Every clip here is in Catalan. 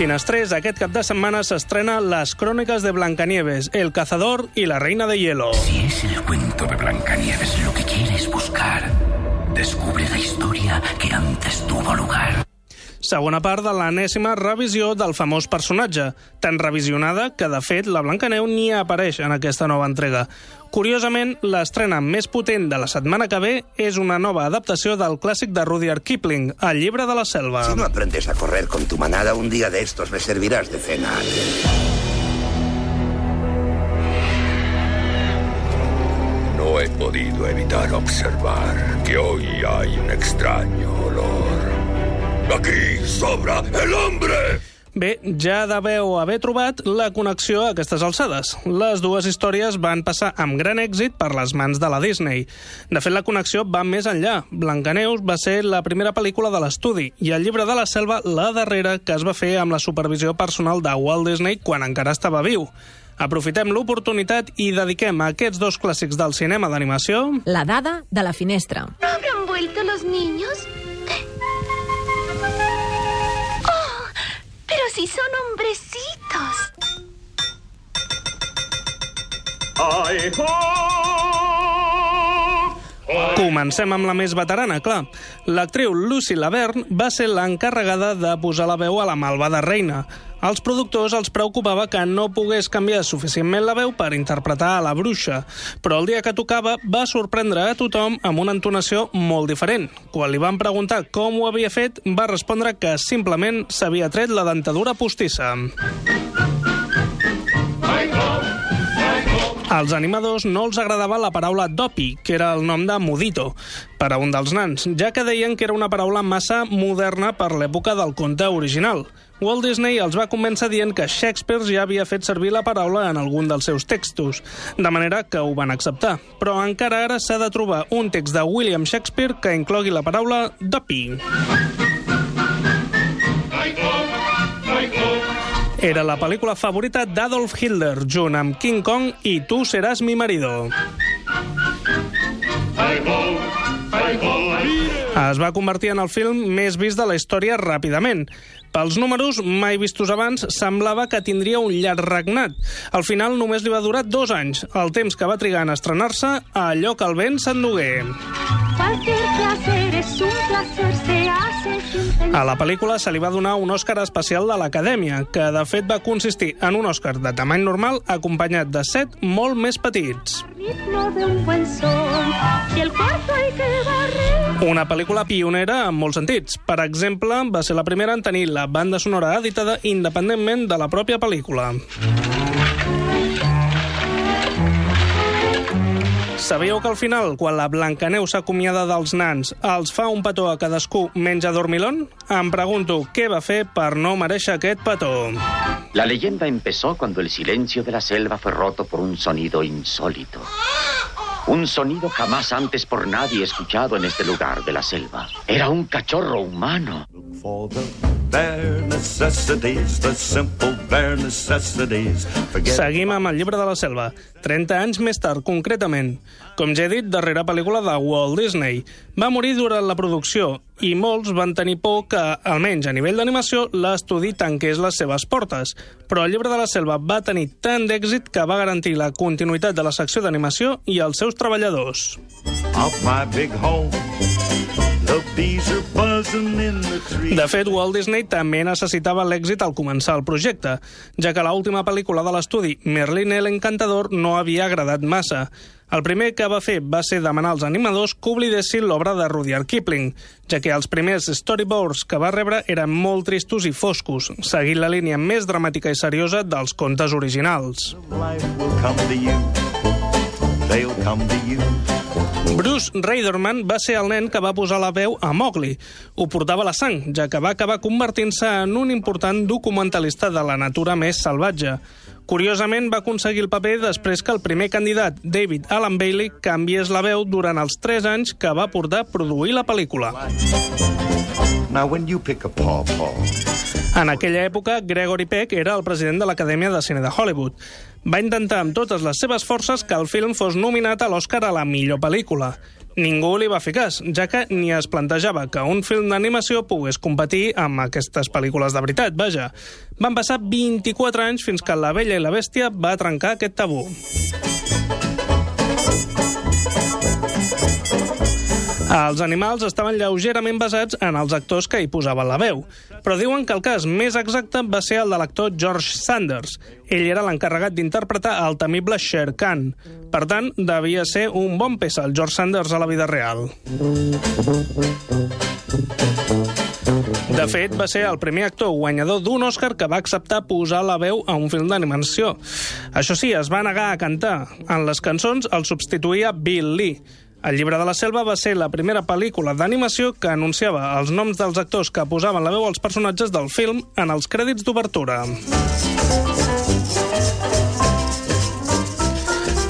Finestrés, aquest cap de setmana s'estrena Las Crónicas de Blancanieves, El Cazador y la Reina de Hielo. Si es el cuento de Blancanieves lo que quieres buscar, descubre la historia que antes tuvo lugar. Segona part de l'enèsima revisió del famós personatge, tan revisionada que, de fet, la Blancaneu ni apareix en aquesta nova entrega. Curiosament, l'estrena més potent de la setmana que ve és una nova adaptació del clàssic de Rudyard Kipling, El llibre de la selva. Si no aprendes a correr con tu manada, un día de estos me servirás de cena. No he podido evitar observar que hoy hay un extraño olor. Aquí sobra el hombre. Bé, ja deveu haver trobat la connexió a aquestes alçades. Les dues històries van passar amb gran èxit per les mans de la Disney. De fet, la connexió va més enllà. Blancaneus va ser la primera pel·lícula de l'estudi i el llibre de la selva la darrera que es va fer amb la supervisió personal de Walt Disney quan encara estava viu. Aprofitem l'oportunitat i dediquem a aquests dos clàssics del cinema d'animació La dada de la finestra. ¿No habrán vuelto los niños? Comencem amb la més veterana, clar. L'actriu Lucy Laverne va ser l'encarregada de posar la veu a la malvada reina. Als productors els preocupava que no pogués canviar suficientment la veu per interpretar a la bruixa, però el dia que tocava va sorprendre a tothom amb una entonació molt diferent. Quan li van preguntar com ho havia fet, va respondre que simplement s'havia tret la dentadura postissa. Als animadors no els agradava la paraula dopi, que era el nom de Mudito, per a un dels nans, ja que deien que era una paraula massa moderna per l'època del conte original. Walt Disney els va convèncer dient que Shakespeare ja havia fet servir la paraula en algun dels seus textos, de manera que ho van acceptar. Però encara ara s'ha de trobar un text de William Shakespeare que inclogui la paraula dopi. Era la pel·lícula favorita d'Adolf Hitler, junt amb King Kong i Tu seràs mi marido. Es va convertir en el film més vist de la història ràpidament. Pels números mai vistos abans, semblava que tindria un llarg regnat. Al final només li va durar dos anys, el temps que va trigar en estrenar-se a allò que el vent s'endugué. Cualquier placer es un placer, se hace sin A la pel·lícula se li va donar un Òscar especial de l'Acadèmia, que de fet va consistir en un Òscar de tamany normal acompanyat de set molt més petits. Una pel·lícula pionera en molts sentits. Per exemple, va ser la primera en tenir la banda sonora editada independentment de la pròpia pel·lícula. Sabíeu que al final, quan la Blancaneu s'acomiada dels nans, els fa un petó a cadascú menja dormilón? Em pregunto què va fer per no mereixer aquest petó. La leyenda empezó cuando el silencio de la selva fue roto por un sonido insólito. Un sonido jamás antes por nadie escuchado en este lugar de la selva. Era un cachorro humano. For the bare necessities, the simple bare necessities. Forget Seguim amb el llibre de la selva. 30 anys més tard, concretament. Com ja he dit, darrera pel·lícula de Walt Disney. Va morir durant la producció i molts van tenir por que, almenys a nivell d'animació, l'estudi tanqués les seves portes. Però el llibre de la selva va tenir tant d'èxit que va garantir la continuïtat de la secció d'animació i els seus treballadors. of my big home. De fet, Walt Disney també necessitava l'èxit al començar el projecte, ja que l'última pel·lícula de l'estudi, Merlin el Encantador, no havia agradat massa. El primer que va fer va ser demanar als animadors que oblidessin l'obra de Rudyard Kipling, ja que els primers storyboards que va rebre eren molt tristos i foscos, seguint la línia més dramàtica i seriosa dels contes originals. They'll come to you. Bruce Reiderman va ser el nen que va posar la veu a Mowgli. Ho portava la sang, ja que va acabar convertint-se en un important documentalista de la natura més salvatge. Curiosament, va aconseguir el paper després que el primer candidat, David Alan Bailey, canviés la veu durant els 3 anys que va portar a produir la pel·lícula. Now, when you pick a pawpaw, En aquella època, Gregory Peck era el president de l'Acadèmia de Cine de Hollywood. Va intentar amb totes les seves forces que el film fos nominat a l'Oscar a la millor pel·lícula. Ningú li va fer cas, ja que ni es plantejava que un film d'animació pogués competir amb aquestes pel·lícules de veritat, vaja. Van passar 24 anys fins que La Bella i la Bèstia va trencar aquest tabú. Els animals estaven lleugerament basats en els actors que hi posaven la veu, però diuen que el cas més exacte va ser el de l'actor George Sanders. Ell era l'encarregat d'interpretar el temible Sher Khan. Per tant, devia ser un bon peça el George Sanders a la vida real. De fet, va ser el primer actor guanyador d'un Oscar que va acceptar posar la veu a un film d'animació. Això sí, es va negar a cantar. En les cançons el substituïa Bill Lee. El llibre de la selva va ser la primera pel·lícula d'animació que anunciava els noms dels actors que posaven la veu als personatges del film en els crèdits d'obertura.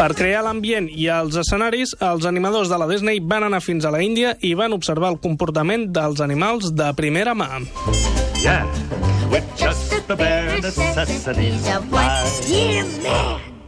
Per crear l'ambient i els escenaris, els animadors de la Disney van anar fins a la Índia i van observar el comportament dels animals de primera mà. Yeah, with just the bare necessities of life. Yeah, man.